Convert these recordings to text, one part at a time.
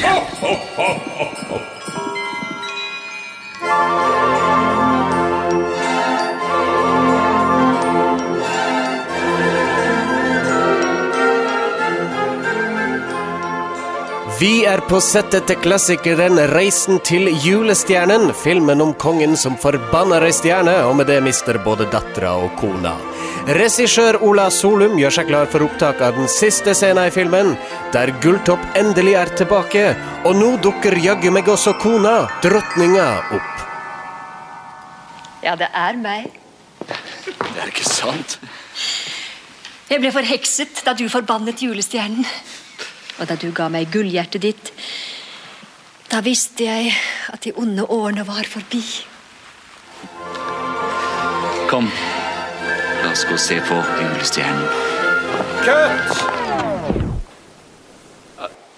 Vi er på settet til klassikeren 'Reisen til julestjernen', filmen om kongen som forbanner ei stjerne, og med det mister både dattera og kona. Regissør Ola Solum gjør seg klar for opptak av den siste scenen i filmen, der Gulltopp endelig er tilbake, og nå dukker jaggu meg også kona, drottninga, opp. Ja, det er meg. Det er ikke sant. Jeg ble forhekset da du forbannet julestjernen. Og da du ga meg gullhjertet ditt, da visste jeg at de onde årene var forbi. Kom, la oss gå og se på julestjernen. Kutt!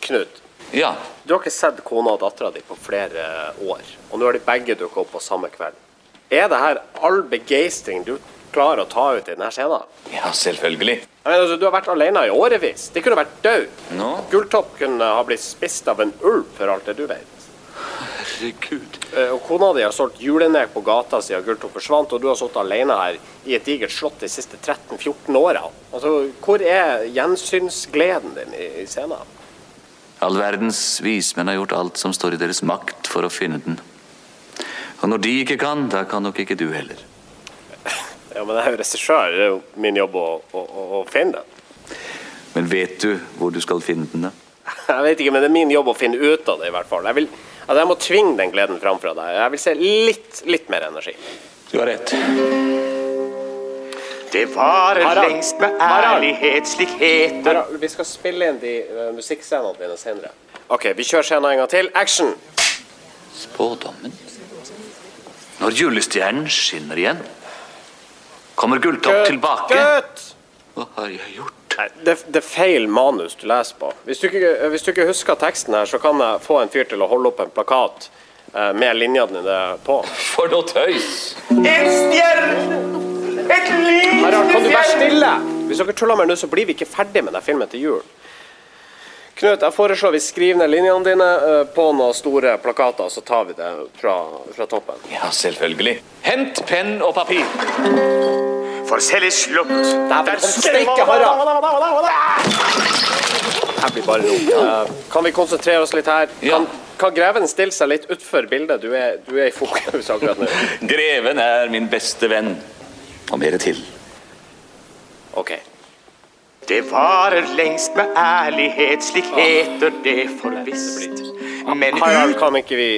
Knut, Ja, du har ikke sett kona og dattera di på flere år, og nå har de begge dukka opp på samme kveld. Er det her all begeistring du klarer å ta ut i denne scenen? ja, selvfølgelig. Jeg mener, altså, Du har vært alene i årevis. De kunne vært døde. No. Gulltopp kunne ha blitt spist av en ulv, for alt det du vet. Herregud. Eh, Og kona di har solgt julenek på gata siden Gulltopp forsvant, og du har sittet alene her i et digert slott de siste 13-14 åra. Altså, hvor er gjensynsgleden din i, i scenen? All verdens vismenn har gjort alt som står i deres makt for å finne den. Og når de ikke kan, da kan nok ikke du heller. Ja, men jeg er jo regissør. Det er jo min jobb å, å, å, å finne den. Men vet du hvor du skal finne den? da? Jeg vet ikke, men det er min jobb å finne ut av det, i hvert fall. Jeg, vil, altså, jeg må tvinge den gleden fram fra deg. Jeg vil se litt, litt mer energi. Du har rett. Det varer Harald. lengst med ærlighet, slik heter Harald, vi skal spille inn de uh, musikkscenene dine senere. OK, vi kjører scenen en gang til. Action! Spådommen? Når julestjernen skinner igjen, kommer Gulltopp tilbake. Kutt! Hva har jeg gjort? Nei, det, det er feil manus du leser på. Hvis du, ikke, hvis du ikke husker teksten her, så kan jeg få en fyr til å holde opp en plakat eh, med linjene dine på. For noe tøys! En stjerne! Et lite Harald, kan du være stille? Hvis dere tuller mer nå, så blir vi ikke ferdig med den filmen til jul. Knut, jeg foreslår vi skriver ned linjene dine eh, på noen store plakater, så tar vi det fra, fra toppen. Ja, selvfølgelig. Hent penn og papir. For selv i slutt Der stikker Harald! Her blir bare rot. Eh, kan vi konsentrere oss litt her? Ja. Kan, kan greven stille seg litt utfor bildet? Du er, du er i fokus akkurat nå. Greven er min beste venn. Og mer til. OK. Det varer lengst med ærlighet, slik heter det for visst. Men Harald, kan ikke vi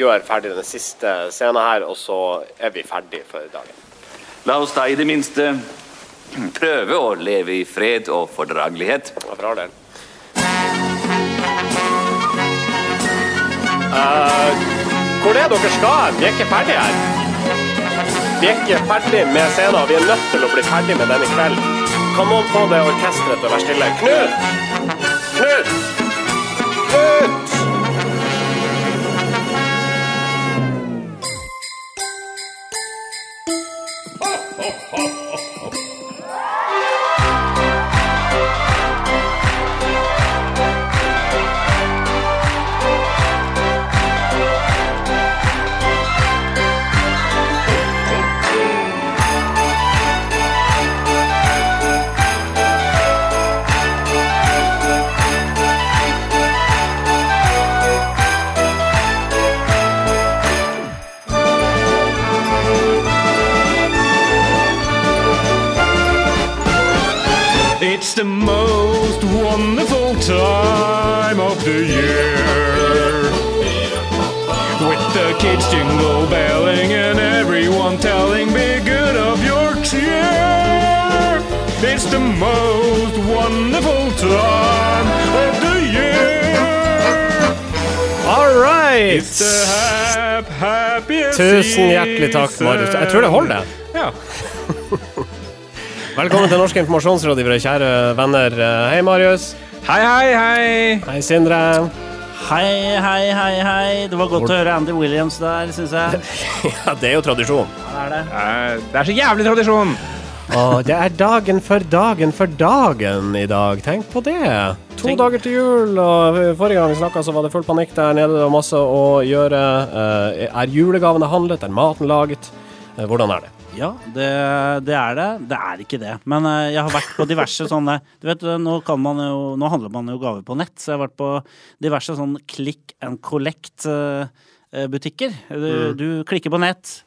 gjøre ferdig den siste scenen her, og så er vi ferdig for dagen? La oss da i det minste prøve å leve i fred og fordragelighet. For all del. Eh, hvor er dere skal? Vi er ikke ferdige her. Vi er ikke ferdig med scenen. Vi er nødt til å bli ferdig med den i kveld. Kan noen få det orkesteret til å være stille? Knut! Knut! Knut! It's the most wonderful time of the year. With the kids jingle belling and everyone telling be good of your cheer. It's the most wonderful time of the year. All right! It's the hap happiest Tusen hjertelig takk, Marius. Jeg tror det holder. Ja. Velkommen til Norske informasjonsrådgivere, kjære venner. Hei, Marius. Hei, hei, hei. Hei, Sindre. Hei, hei, hei, hei. Det var godt å høre Andy Williams der, syns jeg. Ja, det er jo tradisjon. Ja, Det er det. Eh, Det er så jævlig tradisjon. Og det er dagen for dagen for dagen i dag. Tenk på det. To Tenk- dager til jul, og forrige gang vi snakka, så var det full panikk der nede. Det var masse å gjøre. Eh, Er julegavene handlet? Er maten laget? Eh, Hvordan er det? Ja, det, det er det. Det er ikke det. Men eh, jeg har vært på diverse sånne Du vet, eh, nå, kan man jo, nå handler man jo gaver på nett, så jeg har vært på diverse sånn click and collect-butikker. Du, du klikker på nett.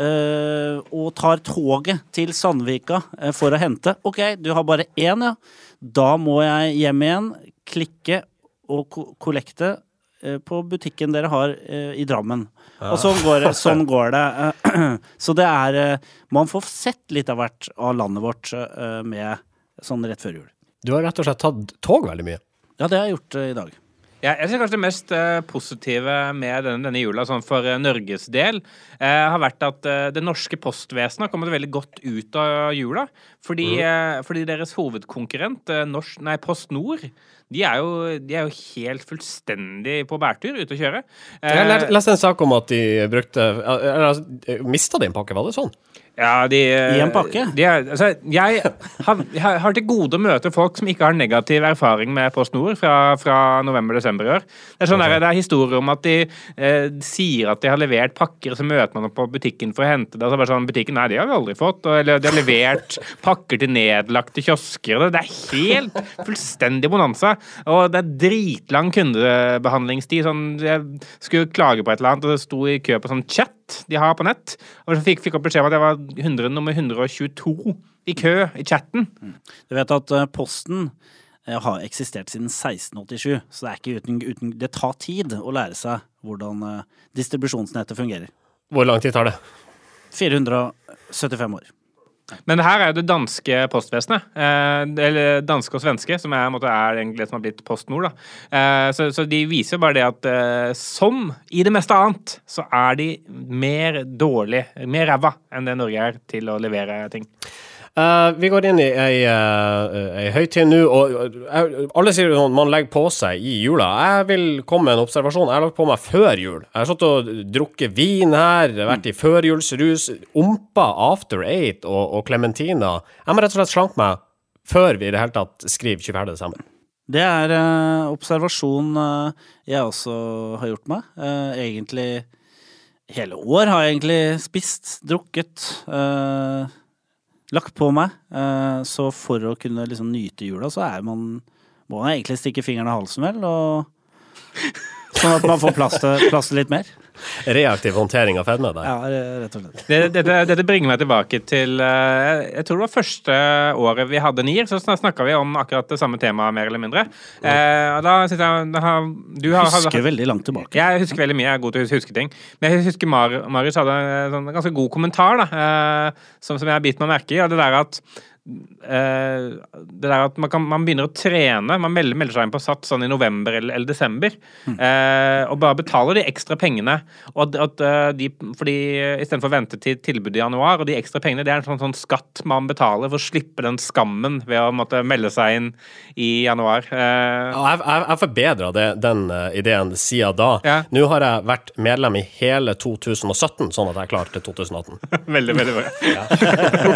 eh, og tar toget til Sandvika eh, for å hente. OK, du har bare én, ja. Da må jeg hjem igjen, klikke og kollekte eh, på butikken dere har eh, i Drammen. Og sånn går, det- sånn går det. eh, Så det er eh, Man får sett litt av hvert av landet vårt eh, med sånn rett før jul. Du har rett og slett tatt tog veldig mye. Ja, det har jeg gjort i dag. Ja, jeg synes kanskje det mest uh, positive med denne, denne jula sånn for uh, Norges del uh, har vært at det norske postvesenet har kommet veldig godt ut av jula. Fordi, eh, fordi deres hovedkonkurrent, norsk, nei, Post Nord, de er, jo, de er jo helt fullstendig på bærtur ute å kjøre. Jeg leste en sak om at de brukte altså, mista de en pakke, var det sånn? Ja, de I en pakke? De altså, jeg, har, jeg har til gode å møte folk som ikke har negativ erfaring med Post Nord fra, fra november-desember i år. Det er, sånn der, det er historier om at de eh, sier at de har levert pakker, så møter man opp på butikken for å hente det. Og så er det bare sånn, butikken, nei, det har vi aldri fått. Og, eller de har levert pakker til nedlagte kiosker. og Det er helt fullstendig bonanza. Og det er dritlang kundebehandlingstid. Sånn, jeg skulle klage på et eller annet, og det sto i kø på sånn chat de har på nett. Og så fikk, fikk opp beskjed om at jeg var 100, nummer 122 i kø i chatten. Du vet at eh, Posten eh, har eksistert siden 1687, så det er ikke uten, uten Det tar tid å lære seg hvordan eh, distribusjonsnettet fungerer. Hvor lang tid tar det? 475 år. Men her er jo det danske postvesenet, eh, eller danske og svenske, som er, er egentlig det som har blitt Post Nord. Eh, så, så de viser jo bare det at eh, som i det meste annet, så er de mer dårlig, mer ræva enn det Norge er til å levere ting. Eh, vi går inn i ei, uh, ei høytid nå, og uh, alle sier at sånn man legger på seg i jula. Jeg vil komme med en observasjon. Jeg har lagt på meg før jul. Jeg har stått og drukket vin her, vært i førjulsrus, ompa After Eight og, Clementina. Jeg må rett og slett slanke meg før vi i det hele tatt skriver 24. desember. Det er uh, observasjon uh, jeg også har gjort meg. Uh, egentlig hele år har jeg egentlig spist, drukket, eh, lagt på meg. Eh, så for å kunne liksom nyte jula, så er man må man egentlig stikke fingeren i halsen, vel, og Sånn at man får plass til, plass til litt mer. Reaktiv håndtering av fedme der. Ja, rett og slett. Det, dette, dette bringer meg tilbake til eh, Jeg tror det var første året vi hadde NIR, så snakka vi om akkurat det samme temaet, mer eller mindre. Eh, og da synes jeg da har, du har, har, Husker veldig langt tilbake. Jeg husker veldig mye, jeg er god til å huske ting. Men jeg husker Mar Marius hadde en sånn ganske god kommentar da, eh, som, som jeg har bitt meg merke i. Og det der at eh, det der at man, kan, man begynner å trene Man melder, melder seg inn på Sats sånn i november eller, eller desember, eh, og bare betaler de ekstra pengene. Og at, at eh, de, fordi Istedenfor å vente til tilbudet i januar, og de ekstra pengene det er en sånn, sånn skatt man betaler for å slippe den skammen ved å måtte melde seg inn i januar. Ja, Jeg, jeg, jeg forbedra den ideen siden da. Ja. Nå har jeg vært medlem i hele 2017, sånn at jeg er klar til 2018. Veldig, veldig bra.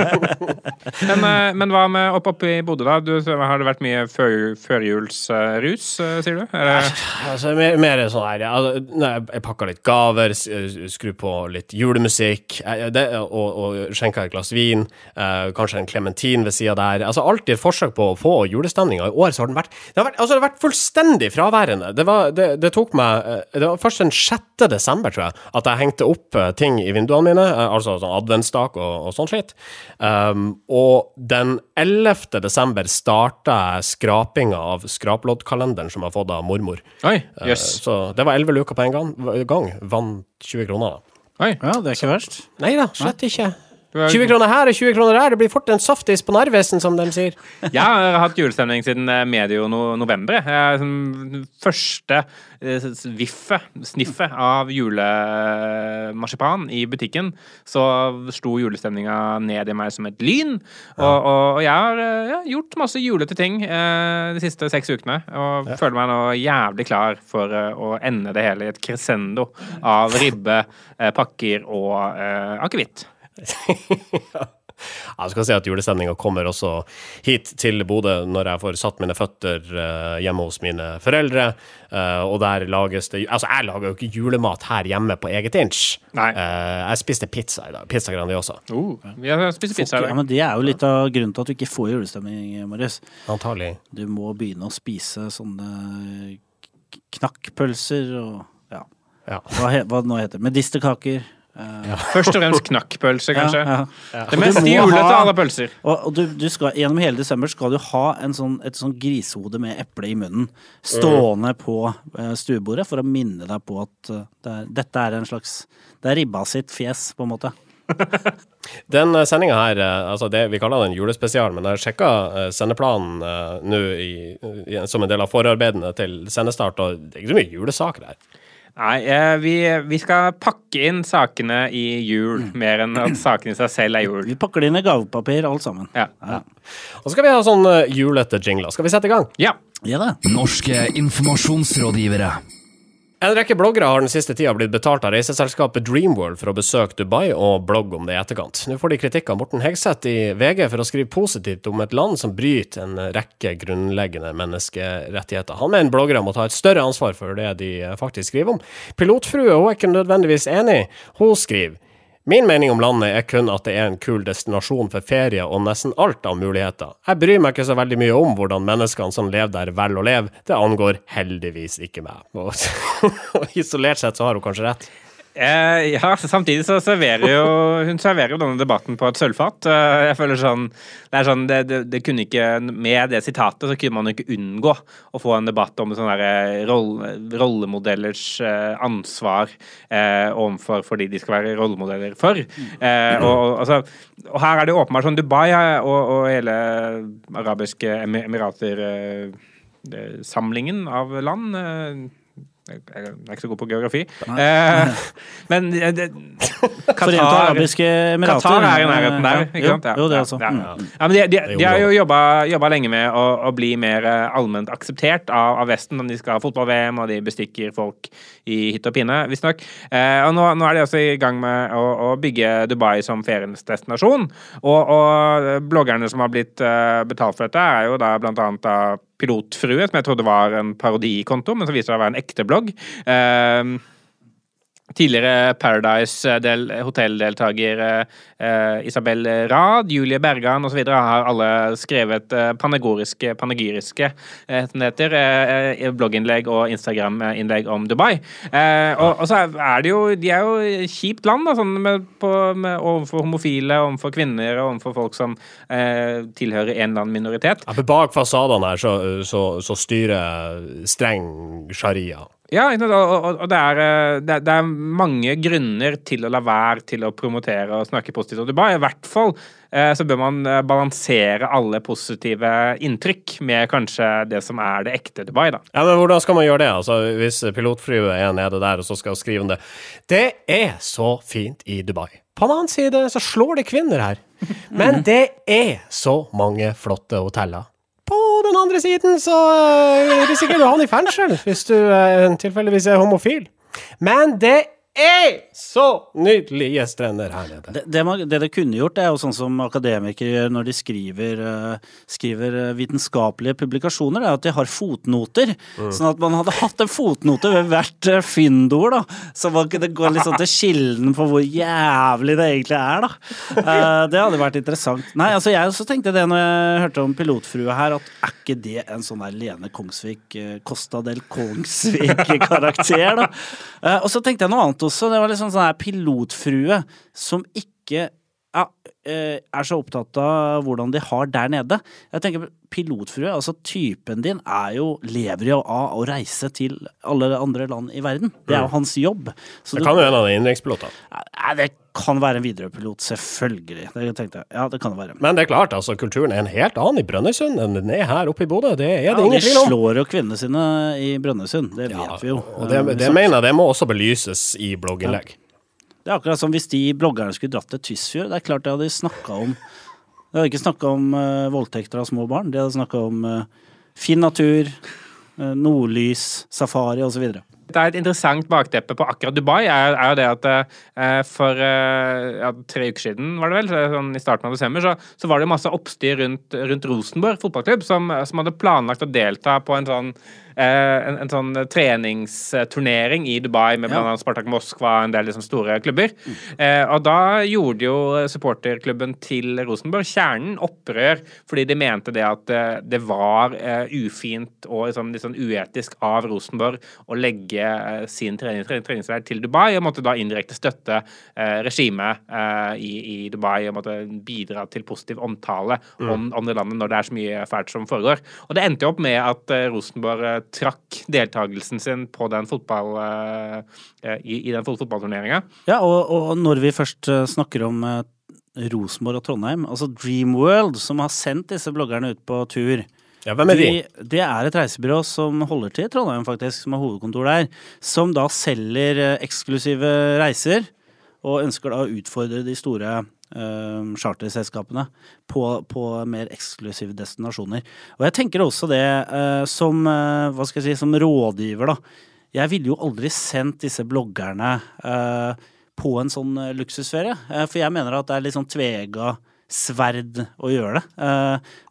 men, men hva med opp oppe i Bodø, da? Du, har det vært mye før, førjulsrus, eh, sier du? Eller? Altså, mer, mer sånn her altså, nei, Jeg pakka litt gaver, eh, skru på litt julemusikk, eh, det, og, og skjenka et glass vin. eh, kanskje en klementin ved sida der. Altså Alltid et forsøk på å få julestemninga. I år så har den vært Det har vært, altså, det har vært fullstendig fraværende. Det, var, det, det tok meg eh, Det var først den 6. desember, tror jeg, at jeg hengte opp eh, ting i vinduene mine. eh, Altså sånn adventstak og, og sånn skitt. Um, og den 11. desember starta jeg skrapinga av skraploddkalenderen som jeg har fått av mormor. Oi, yes. Så det var 11 luker på en gang. gang. Vant 20 kroner. Oi. Ja, det er ikke verst. Nei da, slett ikke. Var- 20 kroner her og 20 kroner der. Det blir fort en softis på Narvesen, som de sier. Jeg har hatt julestemning siden eh, medio no november. første eh, viffet, sniffet av julemarsipan i butikken, så slo julestemninga ned i meg som et lyn. Og, og, jeg har eh, ja, gjort masse julete ting de siste seks ukene, og føler meg nå jævlig klar for å ende det hele i et crescendo av ribbe, pakker og eh, akevitt. Jeg skal si at julestemninga kommer også hit til Bodø når jeg får satt mine føtter eh, hjemme hos mine foreldre. eh, og der lages det Altså, jeg lager jo ikke julemat her hjemme på eget inch. Nei. Eh, jeg spiste pizza i dag. Pizza Grandiosa. Uh, jeg har pizza i Ja, men Det er jo litt av grunnen til at du ikke får julestemning, Marius. Antagelig. Du må begynne å spise sånne knakkpølser og ja, Ja. hva, he, hva det nå heter. Medisterkaker. Eh, Først og fremst knakkpølse, kanskje. Ja, ja. Det mest julete av alle pølser. Og, og du, du skal, gjennom hele desember skal du ha en sånn, et sånn grisehode med eple i munnen stående på uh, stuebordet for å minne deg på at uh, det er, dette er en slags Det er ribba sitt fjes, på en måte. Den sendinga her, altså det, vi kaller den julespesial, men jeg sjekka sendeplanen nå som en del av forarbeidene til sendestart, og det er ikke så mye julesaker her. Nei, eh, vi, vi skal pakke inn sakene i jul, Mm. mer enn at sakene i seg selv er jul. Vi pakker det inn i gavepapir, alt sammen. Ja. Ja, Og så skal vi ha sånn uh, julete jingler. Skal vi sette i gang? ja. ja. Norske informasjonsrådgivere. En rekke bloggere har den siste tida blitt betalt av reiseselskapet Dreamworld for å besøke Dubai og blogge om det i etterkant. Nå får de kritikk av Morten Hegseth i VG for å skrive positivt om et land som bryter en rekke grunnleggende menneskerettigheter. Han mener bloggere må ta et større ansvar for det de faktisk skriver om. Pilotfrue er ikke nødvendigvis enig. Hun skriver Min mening om landet er kun at det er en kul destinasjon for ferie og nesten alt av muligheter. Jeg bryr meg ikke så veldig mye om hvordan menneskene som lever der, velger å leve. Det angår heldigvis ikke meg. Og, isolert sett så har hun kanskje rett. Eh, ja, samtidig så serverer jo hun serverer jo denne debatten på et sølvfat. Eh, jeg føler sånn Det er sånn, det, det, det kunne ikke Med det sitatet så kunne man ikke unngå å få en debatt om sånne der rolle, rollemodellers eh, ansvar eh, overfor for de skal være rollemodeller for. Eh, og, og, altså, og her er det åpenbart sånn Dubai og, og hele arabiske Emi- emirater eh, av land jeg er ikke så god på geografi. Eh, men eh, det, Qatar. Qatar er i nærheten der, ikke sant? Ja, Jo, det også. ja, Mm. ja. Ja, men de, de, de har jo jobba, lenge med å, å bli mer eh, allment akseptert av, av Vesten. De skal ha fotball-VM, og de bestikker folk i hytt og pinne, visstnok. Eh, og nå, nå er de også i gang med å, å bygge Dubai som feriens destinasjon. Og, og bloggerne som har blitt eh, betalt for dette, er jo da blant annet da Pilotfrue, som jeg trodde var en parodikonto, men så viser seg å være en ekte blogg. Eh, Tidligere Paradise del, hotelldeltaker eh, Isabel Rad, Julie Bergan osv. har alle skrevet eh, panegoriske, panegyriske eh, som det heter, eh, blogginnlegg og Instagram-innlegg om Dubai. Eh, og, og så er det jo De er jo kjipt land da, sånn med, på, med, overfor homofile, overfor kvinner og overfor folk som eh, tilhører en eller annen minoritet. Ja, bak fasadene her så, så, så styrer streng sharia. Ja, og, det, er, eh, det, er, mange grunner til å la være til å promotere og snakke positivt om Dubai. I hvert fall eh, så bør man eh, balansere alle positive inntrykk med kanskje det som er det ekte Dubai, da. Ja, men hvordan skal man gjøre det? Altså, hvis pilotfrue er nede der og så skal skrive om det. Det er så fint i Dubai. På den annen side så slår det kvinner her. Men det er så mange flotte hoteller. Andre siden så eh, risikerer du å havne i fengsel hvis du eh, tilfeldigvis er homofil. Men det er så nydelige strender her nede. Det, det, man, det det kunne gjort, det er jo sånn som akademikere gjør når de skriver, eh, skriver eh, vitenskapelige publikasjoner, det er at de har fotnoter. Sånn at man hadde hatt en fotnote ved hvert uh, fyndord, da. Så man kunne gå litt sånn til kilden på hvor jævlig det egentlig er, da. Det hadde vært interessant. Nei, altså jeg også tenkte det når jeg hørte om pilotfrue her, at er ikke det en sånn der Lene Kongsvik, Costa del Kongsvik-karakter, da? Og så tenkte jeg noe annet også. Det var liksom sånn her pilotfrue som ikke ja, eh, er så opptatt av hvordan de har der nede. Jeg tenker Pilotfrue, altså typen din, er jo, lever jo av å reise til alle andre land i verden. Det er jo hans jobb. Så Det kan jo en av de innenrikspilotene. Nei, det kan være en Widerøe-pilot, selvfølgelig. Det tenkte jeg. Ja, det kan det være. Men det er klart, altså, kulturen er en helt annen i Brønnøysund enn den er her oppe i Bodø. Det er Ja, det de ingen tvil om. slår jo kvinnene sine i Brønnøysund, det Ja, vet vi jo. og det, Eh, det mener jeg det må også belyses i blogginnlegg. Det er akkurat som hvis de bloggerne skulle dratt til Tysfjord. Det er klart de hadde snakka om De hadde ikke snakka om uh, voldtekter av små barn. De hadde snakka om uh, fin natur, uh, nordlys, safari osv. Det er et interessant bakteppe på akkurat Dubai, er, er jo det at eh, for eh, ja, tre uker siden, var det vel, sånn i starten av desember, så, så var det masse oppstyr rundt, rundt Rosenborg fotballklubb, som, som hadde planlagt å delta på en sånn en, en sånn treningsturnering i Dubai med blant annet Spartak Moskva og en del liksom store klubber. Eh, og da gjorde jo supporterklubben til Rosenborg, kjernen, opprør fordi de mente det at eh, det var eh, ufint og liksom, litt sånn uetisk av Rosenborg å legge eh, sin trening, trening, treningsleir til Dubai, og måtte da indirekte støtte eh, regimet eh, i, i Dubai og måtte bidra til positiv omtale om, om det landet når det er så mye fælt som foregår. Og det endte jo opp med at eh, Rosenborg eh, trakk deltakelsen sin på den fotball, eh, eh, i, i den fot- fotballturneringa. Ja, og, og når vi først eh, snakker om Rosenborg og Trondheim, altså Dreamworld, som har sendt disse bloggerne ut på tur Ja, hvem er de? Det er et reisebyrå som holder til i Trondheim, faktisk, som har hovedkontor der. Som da selger eksklusive reiser, og ønsker da å utfordre de store eh, charterselskapene på, på mer eksklusive destinasjoner. Og jeg tenker også det uh, som, uh, hva skal jeg si, som rådgiver, da. Jeg ville jo aldri sendt disse bloggerne uh, på en sånn luksusferie. For jeg mener at det er litt sånn tvega sverd å gjøre det.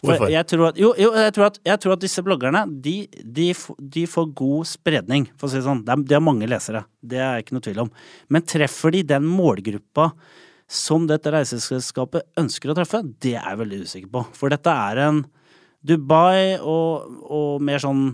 Hvorfor? Jeg tror at, jo, jo jeg, tror at, jeg tror at disse bloggerne de, de, de får god spredning, for å si det sånn. De, har mange lesere, det er ikke noe tvil om. Men treffer de den målgruppa som dette reiseselskapet ønsker å treffe, det er jeg veldig usikker på. For dette er en Dubai og, og mer sånn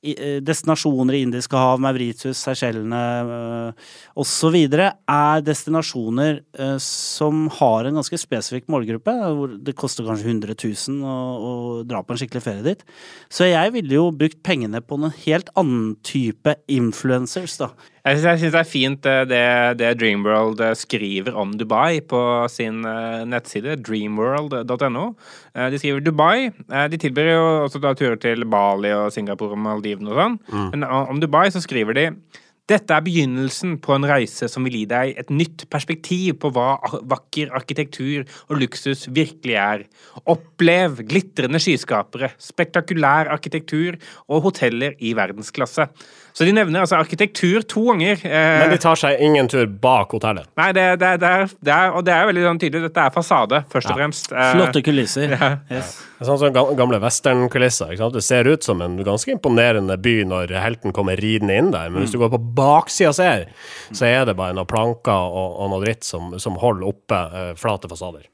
eh, destinasjoner i Indiske hav, Mauritius, Seychellene øh, osv. er destinasjoner eh, som har en ganske spesifikk målgruppe. hvor Det koster kanskje 100 000 å, å dra på en skikkelig ferie dit. Så jeg ville jo brukt pengene på en helt annen type influencers, da. Jeg syns, det er fint eh, det, det Dreamworld eh, skriver om Dubai på sin eh, nettside, dreamworld.no. De skriver Dubai. De tilbyr jo også da turer til Bali og Singapore og Maldivene og sånn. Men om om Dubai så skriver de dette er begynnelsen på en reise som vil gi deg et nytt perspektiv på hva vakker arkitektur og luksus virkelig er. Opplev glitrende skyskapere, spektakulær arkitektur og hoteller i verdensklasse. Så de nevner altså arkitektur to ganger. eh, Men de tar seg ingen tur bak hotellet. Nei, det, det, det, er, det er, og det er veldig sånn tydelig. Dette er fasade, først og fremst. Eh, Flotte kulisser. Ja. Yes. Det Sånn som gamle westernkulisser. Det ser ut som en ganske imponerende by når helten kommer ridende inn der, men hvis du går på baksida og ser, så er det bare noen planker og, og noe dritt som, som holder oppe eh, flate fasader.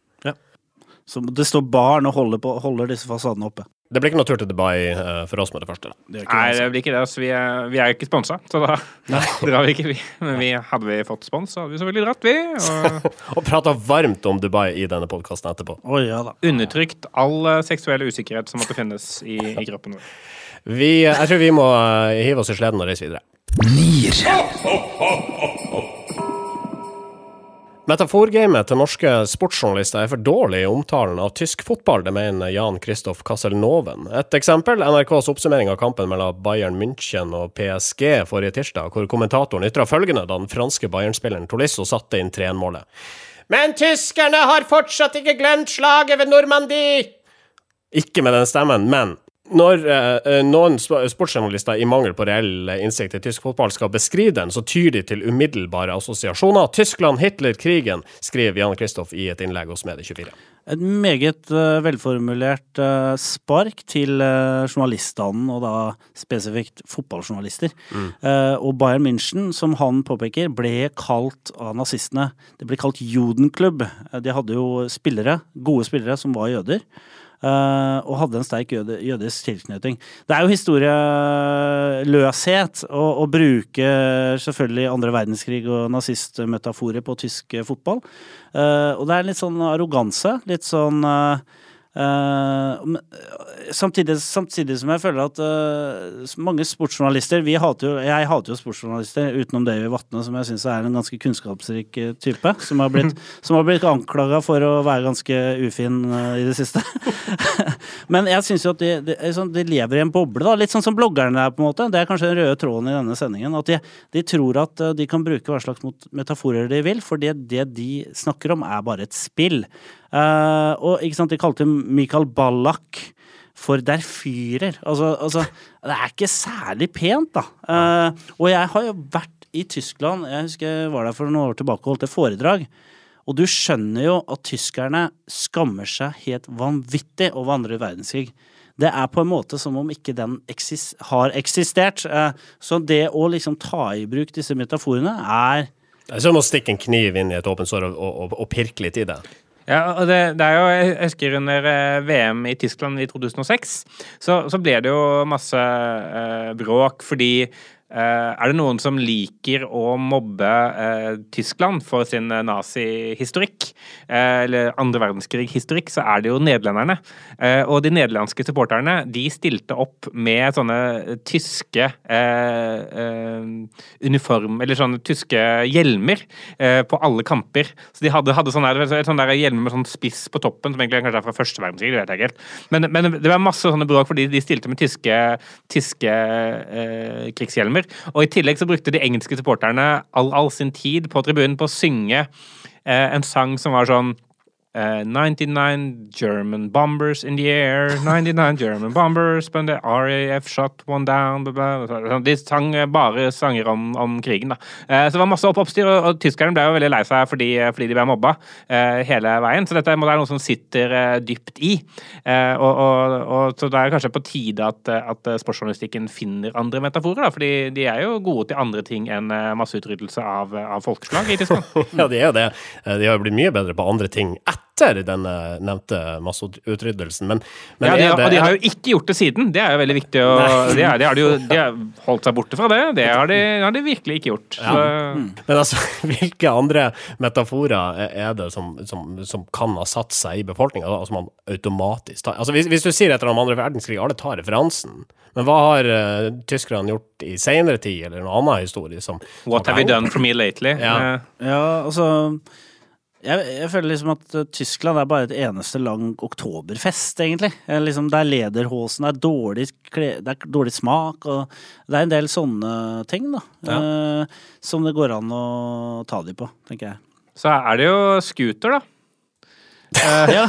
Så det står barn og holder, på, holder disse fasadene oppe. Det blir ikke noe tur til Dubai uh, for oss med det første. da. Det Nei, det, det blir ikke det. Altså, vi, er, vi er jo ikke sponsa, så da drar vi ikke, vi. Men vi, hadde vi fått spons, så hadde vi selvfølgelig dratt, vi. Og Og prata varmt om Dubai i denne podkasten etterpå. Oh, ja da. undertrykt all uh, seksuell usikkerhet som måtte finnes i, i kroppen vår. Vi, eh, jeg tror vi må uh, hive oss i sleden og reise videre. Nier. Metaforgamet til norske sportsjournalister er for dårlig i omtalen av tysk fotball, det mener Jan Christoph Kasselnoven. Et eksempel, NRKs oppsummering av kampen mellom Bayern München og PSG forrige tirsdag, hvor kommentatoren ytra følgende da den franske Bayern-spilleren Tolisso satte inn 3-1-målet. Men tyskerne har fortsatt ikke glemt slaget ved Normandie! Ikke med den stemmen, men når eh, noen sportsjournalister i mangel på reell eh, innsikt i tysk fotball skal beskrive den, så tyr de til umiddelbare assosiasjoner. Tyskland, Hitler, krigen, skriver Jan Kristoff i et innlegg hos Medie24. Et meget uh, velformulert uh, spark til uh, journaliststanden, og da spesifikt fotballjournalister. Eh, og Bayern München, som han påpeker, ble kalt av nazistene Det ble kalt Judenklubb. Eh, De hadde jo spillere, gode spillere, som var jøder. Eh, og hadde en sterk jøde, jødisk tilknytning. Det er jo historieløshet å, å bruke selvfølgelig andre verdenskrig og nazistmetaforer på tysk eh, fotball. Eh, og det er litt sånn arroganse. Litt sånn eh, samtidig, samtidig som jeg føler at uh, mange sportsjournalister vi hater jo, Jeg hater jo sportsjournalister utenom Davy Vatne, som jeg syns er en ganske kunnskapsrik type. Som har blitt, som har blitt anklaga for å være ganske ufin uh, i det siste. Men jeg syns jo at de, de, sånn, de lever i en boble, da. Litt sånn som bloggerne er, på en måte. Det er kanskje den røde tråden i denne sendingen. At de, de tror at de kan bruke hva slags metaforer de vil, for det, det de snakker om, er bare et spill. Eh, og ikke sant, de kalte Michael Ballack for der fyrer. Altså, altså Det er ikke særlig pent, da. Uh, og jeg har jo vært i Tyskland, jeg husker jeg var der for noen år tilbake og holdt et foredrag. Og du skjønner jo at tyskerne skammer seg helt vanvittig over andre verdenskrig. Det er på en måte som om ikke den eksis har eksistert. Uh, Så det å liksom ta i bruk disse metaforene er Det er som å stikke en kniv inn i et åpent sår og, og, og pirke litt i det. Ja, og det, det er jo, jeg husker under eh, VM i Tyskland i 2006, så, så ble det jo masse eh, bråk fordi er det noen som liker å mobbe eh, Tyskland for sin eh, nazihistorikk, eh, eller andre verdenskrig-historikk, så er det jo nederlenderne. Eh, og de nederlandske supporterne de stilte opp med sånne tyske eh, eh, uniform, eller sånne tyske hjelmer eh, på alle kamper. Så de hadde, hadde sånne, sånne hjelmer med sånn spiss på toppen, som egentlig kanskje er fra første verdenskrig, det vet jeg helt. Men, men det var masse sånne bråk fordi de stilte med tyske, tyske eh, krigshjelmer. Og i tillegg så brukte de engelske supporterne all, all sin tid på tribunen på å synge eh, en sang som var sånn eh, 99 German bombers in the air, 99 German bombers, but the RAF shot one down blah, blah, blah. De sang eh, bare sanger om, om krigen, da. Eh, så det var masse opp oppstyr, og, og tyskerne ble jo veldig lei seg fordi, fordi de ble mobba eh, hele veien. Så dette må være noe som sitter eh, dypt i. Eh, og, og, og, så det er kanskje på tide at, at sportsjournalistikken finner andre metaforer, da, fordi de er jo gode til andre ting enn eh, masseutryddelse av, av folkeslag i Tyskland. Ja, de er jo det. Eh, De har jo blitt mye bedre på andre ting etter denne nevnte masseutryddelsen, men, men ja, de, er det, og de har jo ikke gjort det siden. Det er jo veldig viktig. å de, er, de, har de, jo, de har holdt seg borte fra det. Det har de, har de virkelig ikke gjort. Så, Men altså, hvilke andre metaforer er det som, som, som kan ha satt seg i befolkninga, som man automatisk tar Altså, hvis, hvis du sier etter om andre verdenskrig, alle tar referansen, men hva har uh, tyskerne gjort i seinere tid, eller noen annen historie som som What have you done for me lately? Ja. Ja, altså jeg, jeg føler liksom at eh, Tyskland er bare et eneste lang oktoberfest, egentlig. Eh, Liksom, det er lederhosen, det er dårlig, kle, det er dårlig smak, og det er en del sånne ting, da. Eh, som det går an å ta de på, tenker jeg. Så er det jo scooter, da. Ja.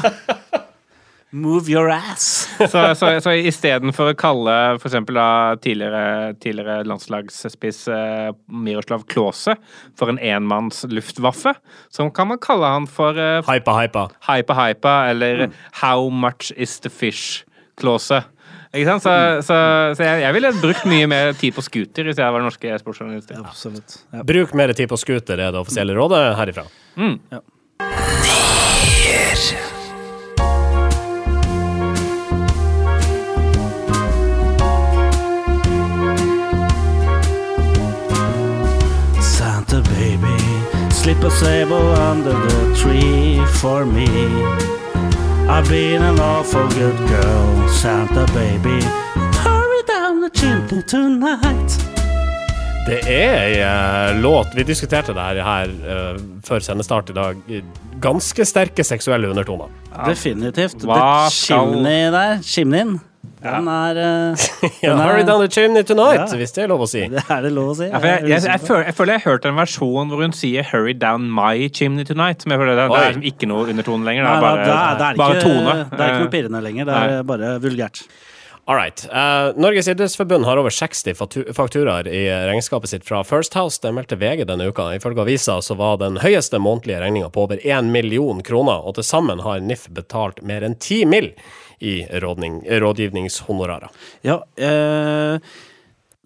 Move your ass. Så, så, så istedenfor å kalle for eksempel tidligere, tidligere landslagsspiss eh, Miroslav Klause for en enmanns luftwaffe, så kan man kalle han for eh, Hypa, hypa. Hypa Hypa eller How much is the fish Klause. Ikke sant? Så, så, så jeg, jeg ville brukt mye mer tid på scooter hvis jeg var norske sportsjournalister. Absolutt. Ja. Bruk mer tid på scooter, er det offisielle rådet herifra. Santa slip a sable under the tree for me. I've been an awful good girl, Santa baby. Hurry down the chimney tonight. Det er ei eh, låt Vi diskuterte det her, her uh, før sendestart i dag. Ganske sterke seksuelle undertoner. Definitivt. Hva Det skal- chimney der, chimneyen, den er, eh, den Hurry down the chimney tonight, Ja. hvis det er lov å si. Det er det lov å si. Ja, for jeg, jeg, jeg, føler, jeg føler jeg har hørt en versjon hvor hun sier 'hurry down my chimney tonight'. Men jeg føler Det, det er liksom ikke noe undertone lenger. Det er bare, da, da er det bare ikke, tone. Det er ikke noe Eh, pirrende lenger. Det er bare vulgært. All right. Uh, Norges idrettsforbund har over 60 fatu- fakturaer i regnskapet sitt fra First House. Det meldte VG denne uka. Ifølge avisa så var den høyeste månedlige regninga på over 1 million kroner, og til sammen har NIF betalt mer enn 10 mill. I rådning, rådgivningshonorarer. Ja, eh,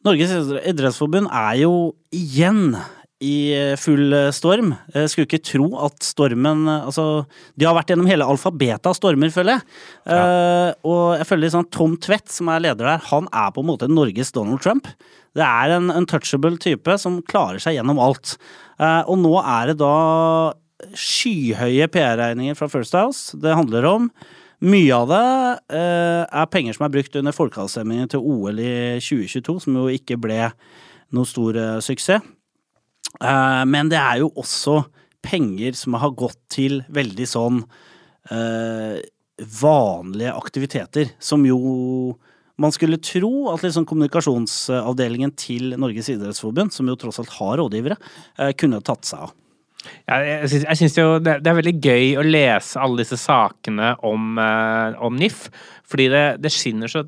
Norges idrettsforbund er jo igjen i full storm. Jeg skulle ikke tro at stormen Altså, de har vært gjennom hele alfabetet av stormer, føler jeg. Eh, og jeg føler liksom Tom Tvedt, som er leder der, han er på en måte Norges Donald Trump. Det er en untouchable type som klarer seg gjennom alt. Uh, og nå er det da skyhøye PR-regninger fra First House det handler om. Mye av det eh, er penger som er brukt under folkeavstemningen til OL i 2022, som jo ikke ble noe stor eh, suksess. Eh, men det er jo også penger som har gått til veldig sånn eh, vanlige aktiviteter, som jo man skulle tro at liksom kommunikasjonsavdelingen til Norges idrettsforbund, som jo tross alt har rådgivere, eh, kunne tatt seg av. Ja, jeg syns, jeg syns jo det, det er veldig gøy å lese alle disse sakene om, eh, om NIF, fordi det, det skinner så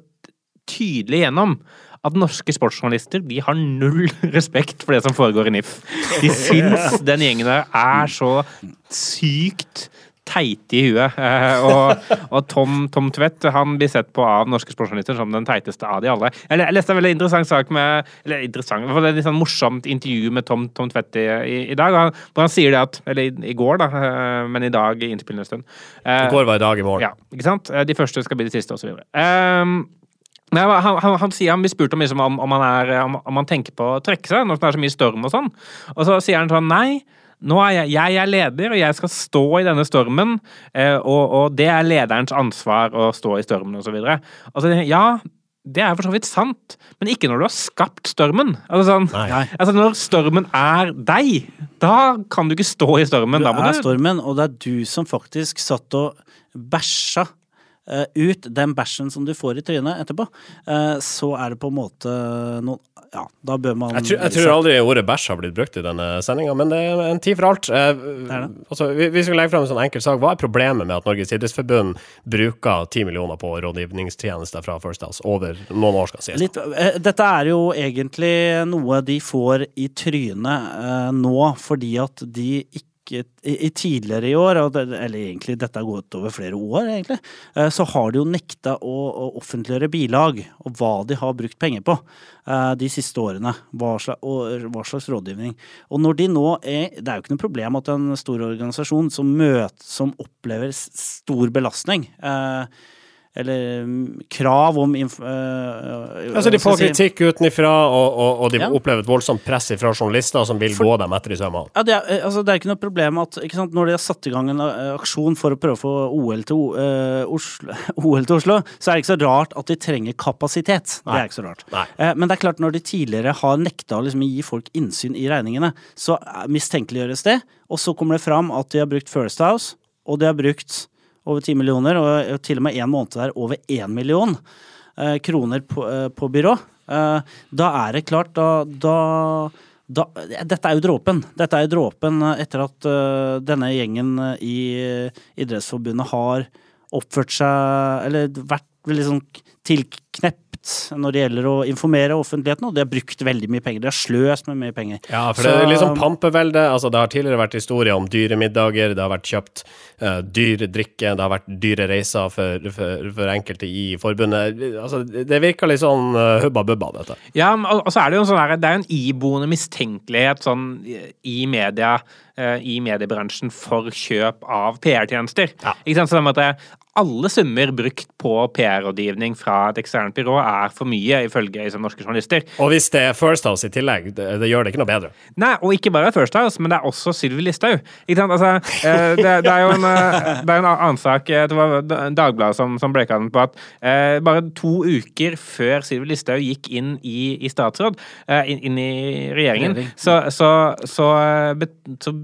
tydelig gjennom at norske sportsjournalister de har null respekt for det som foregår i NIF. De syns den gjengen der er så sykt teite i huet. Eh, og, og Tom, Tom Tvedt han blir sett på av norske sportsjournalister som den teiteste av de alle. Jeg, leste en veldig interessant sak med Eller interessant, det er et litt sånn morsomt intervju med Tom, Tom Tvedt i, i, i dag. Han, hvor han sier det at Eller i, i går, da, eh, men i dag i innspillende stund. Eh, I går var i dag i morgen. ja, ikke sant? De første skal bli de siste, osv. Um, Nei, han, han, han sier han blir spurt om, liksom, om, om, han er, om, om han tenker på å trekke seg når det er så mye storm og sånn. Og så sier han sånn nei. Nå er jeg, jeg er leder, og jeg skal stå i denne stormen. Eh, og, og det er lederens ansvar å stå i stormen, osv. Og så ja, det er for så vidt sant, men ikke når du har skapt stormen. Altså, sånn, altså Når stormen er deg, da kan du ikke stå i stormen. Du da må er du stormen, og det er du som faktisk satt og bæsja ut den bæsjen som du får i trynet etterpå. Eh, så er det på en måte noe Ja, da bør man Jeg tror, jeg tror aldri ordet bæsj har blitt brukt i denne sendinga, men det er en tid for alt. Eh, altså, vi, skal legge frem en sånn enkel sak. Hva er problemet med at Norges idrettsforbund bruker 10 millioner på rådgivningstjenester fra First House over noen år, skal sies? Litt, eh, dette er jo egentlig noe de får i trynet eh, nå, fordi at de ikke i, i tidligere i år, det, eller egentlig dette har gått over flere år, egentlig, eh, så har de jo nekta å, å offentliggjøre bilag og hva de har brukt penger på eh, de siste årene. Hva slags, og hva slags rådgivning. Og når de nå er Det er jo ikke noe problem at en stor organisasjon som møter, som opplever stor belastning eh, eller mm, krav om øh, Altså, de får kritikk si? utenfra, og, og, og de Ja. opplever et voldsomt press fra journalister som vil gå dem etter i sømmene. Ja, det, er, eh, altså, det er ikke noe problem at sant, når de har satt i gang en aksjon for å prøve å få OL til, eh, Oslo, OL til Oslo, så er det ikke så rart at de trenger kapasitet. Det er ikke så rart. Nei. Eh, men det er klart, når de tidligere har nekta å liksom, gi folk innsyn i regningene, så mistenkeliggjøres det. Og så kommer det fram at de har brukt First House, og de har brukt over 10 millioner, og til og med en måned der over 1 million eh, kroner på, eh, på byrå. Eh, da er det klart, da, da da, dette er jo dråpen. Dette er jo dråpen etter at denne gjengen i Idrettsforbundet har oppført seg Eller vært veldig sånn tilknept når det gjelder å informere offentligheten, og de har brukt veldig mye penger. De har sløst med mye penger. Ja, for det er liksom pampevelde. Altså, det har tidligere vært historier om dyre middager, det har vært kjøpt uh, dyr drikke, det har vært dyre reiser for, for, for enkelte i forbundet. Altså, det virker litt sånn uh, hubba bubba, dette. Ja, og og så er det jo en sånn der, det er en iboende mistenkelighet sånn i media, eh, i mediebransjen for kjøp av PR-tjenester. Ikke sant? Så det med at alle summer brukt på PR-rådgivning fra et eksternt byrå er for mye, ifølge liksom, norske journalister. Og hvis det er First House i tillegg, det, det gjør det ikke noe bedre. Nei, og ikke bare First House, men det er også Sylvi Listhaug. Altså, eh, det, det er jo en, eh, det er en annen sak eh, Det var Dagbladet som, som breaka den på at eh, bare to uker før Sylvi Listhaug gikk inn i, i statsråd, eh, inn, inn i regjeringen, Regjering. så, så, så, så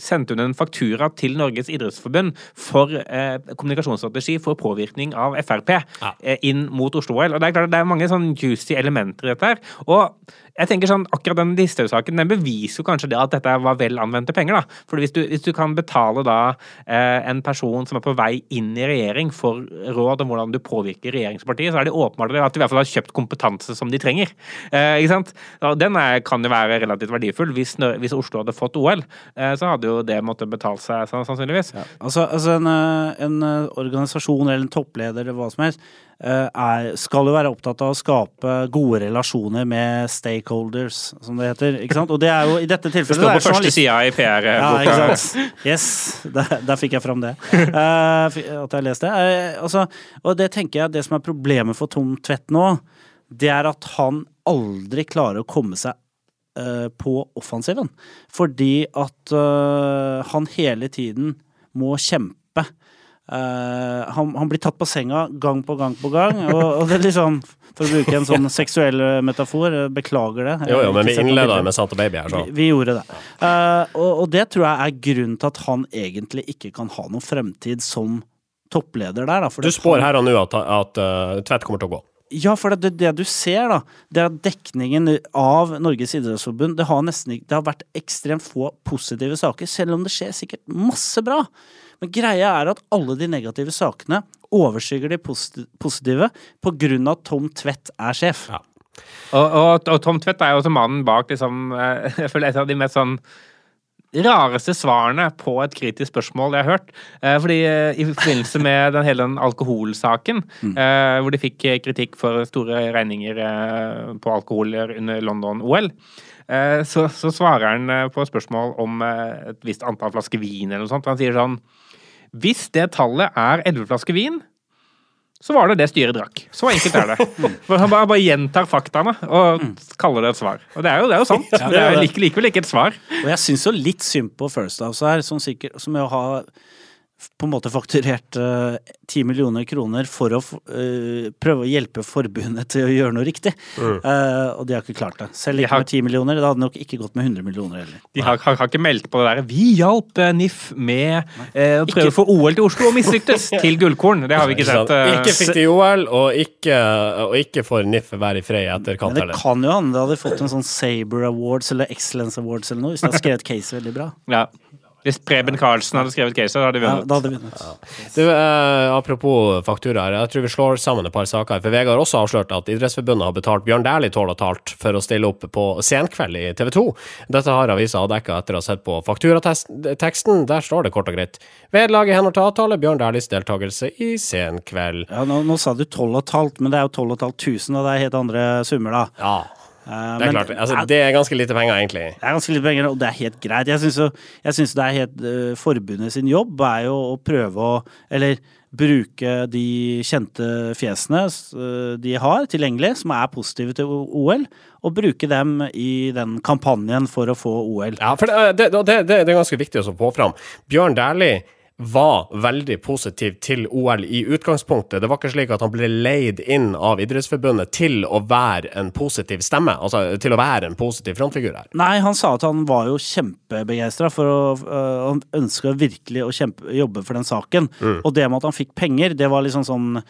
sendte hun en faktura til Norges idrettsforbund for eh, kommunikasjonsstrategi for påvirkning av Frp eh, inn mot Oslo-OL. Og Det er klart det er mange sånn juicy elementer i dette her. Og jeg tenker sånn, akkurat den Listhaug-saken den beviser jo kanskje det at dette var vel anvendte penger. da. For hvis du, hvis du kan betale da eh, en person som er på vei inn i regjering for råd om hvordan du påvirker regjeringspartiet, så er det åpenbart at de i hvert fall har kjøpt kompetanse som de trenger. Eh, ikke sant? Og den er, kan jo være relativt verdifull. Hvis, hvis Oslo hadde fått OL, eh, så hadde jo det måttet betalt seg sannsynligvis. sannsynligvis. Altså, altså en, eh, en eh, organisasjon eller en toppleder eller hva som helst eh, er, skal jo være opptatt av å skape gode relasjoner med stakeholders, som det heter. Ikke sant? Og det er jo i dette Det tilfellet står på første journalist- sida i PR-boka. ikke sant. Yes, der, der fikk jeg fram det. Uh, at jeg leste. Uh, altså, og det tenker jeg, det som er problemet for Tom Tvedt nå, det er at han aldri klarer å komme seg eh, på offensiven. Fordi at eh, han hele tiden må kjempe. Eh, han, han blir tatt på senga gang på gang på gang, og, og det er liksom For å bruke en sånn seksuell eh, metafor, eh, beklager det. Jo, jo, men vi innleda med Santa Baby her, så. Vi, vi gjorde det. Uh, og, og det tror jeg er grunnen til at han egentlig ikke kan ha noen fremtid som toppleder der. Da, for Du spår her og nå at, at uh, Tvedt kommer til å gå. Ja, for det, det du ser, da, det er at dekningen av Norges idrettsforbund Det har nesten Det har vært ekstremt få positive saker, selv om det skjer sikkert masse bra. Men greia er at alle de negative sakene overskygger de positive av at Tom Tvedt er sjef. Ja. Og, og, og Tom Tvedt er jo også mannen bak liksom, eh, jeg føler et av de mest sånn rareste svarene på et kritisk spørsmål jeg har hørt. Eh, fordi eh, i forbindelse med den hele den alkoholsaken, eh, hvor de fikk kritikk for store regninger på alkohol under London-OL, eh, så, så svarer han på et spørsmål om et visst antall flasker vin eller noe sånt. Han sier sånn Hvis det tallet er 11 flasker vin, så var det det styret drakk. Så enkelt er det. For Han bare, bare gjentar faktaene og kaller det et svar. Og det er jo, det er jo sant. det det er jo like, likevel ikke et svar. Og jeg syns jo litt synd på First House her, som, sikkert, som jo har på en måte fakturert ti millioner kroner for å eh, prøve å hjelpe forbundet til å gjøre noe riktig. Eh, og de har ikke klart det. Selv De ikke har- med ti millioner. Det hadde nok ikke gått med 100 millioner heller. De har, har, har ikke meldt på det der 'Vi hjalp eh, NIF med eh, å prøve Ikke- å få OL til Oslo og mislyktes' til gullkorn. Det har vi ikke sett. eh, ikke fikk de OL, og ikke, og ikke får NIF være i fred i etterkant Men det kan jo hende det hadde fått en sånn Saber Awards eller Excellence Awards eller noe, hvis de hadde skrevet case veldig bra. ja. Hvis Preben Karlsen hadde skrevet case, hadde vi vunnet. Ja, da hadde vi vunnet. Du, eh, apropos fakturaer, jeg tror vi slår sammen et par saker. her, For Vegard har også avslørt at Idrettsforbundet har betalt Bjørn Dæhlie tål og talt for å stille opp på Senkveld i TV 2. Dette har avisa avdekka etter å ha sett på fakturateksten. Der står det kort og greit. Vedlag i henhold til avtale, Bjørn Dæhlies deltakelse i Senkveld. Ja, nå, nå sa du 12 500, men det er jo 12 500, og det er helt andre summer, da. Ja, det er klart. Altså, det er ganske lite penger, egentlig. Det er ganske lite penger, og det er helt greit. Jeg syns, det er helt uh, Forbundet sin jobb er jo å prøve å Eller bruke de kjente fjesene eh, de har tilgjengelig, som er positive til OL, og bruke dem i den kampanjen for å få OL. Ja, for det, det, det, det, det er ganske viktig å få fram. Bjørn Dæhlie var veldig positiv til OL i utgangspunktet. Det var ikke slik at han ble leid inn av Idrettsforbundet til å være en positiv stemme, altså til å være en positiv frontfigur her. Nei, han sa at han var jo kjempebegeistra for å øh, Han ønska virkelig å kjempe, jobbe for den saken. Og det med at han fikk penger, det var liksom sånn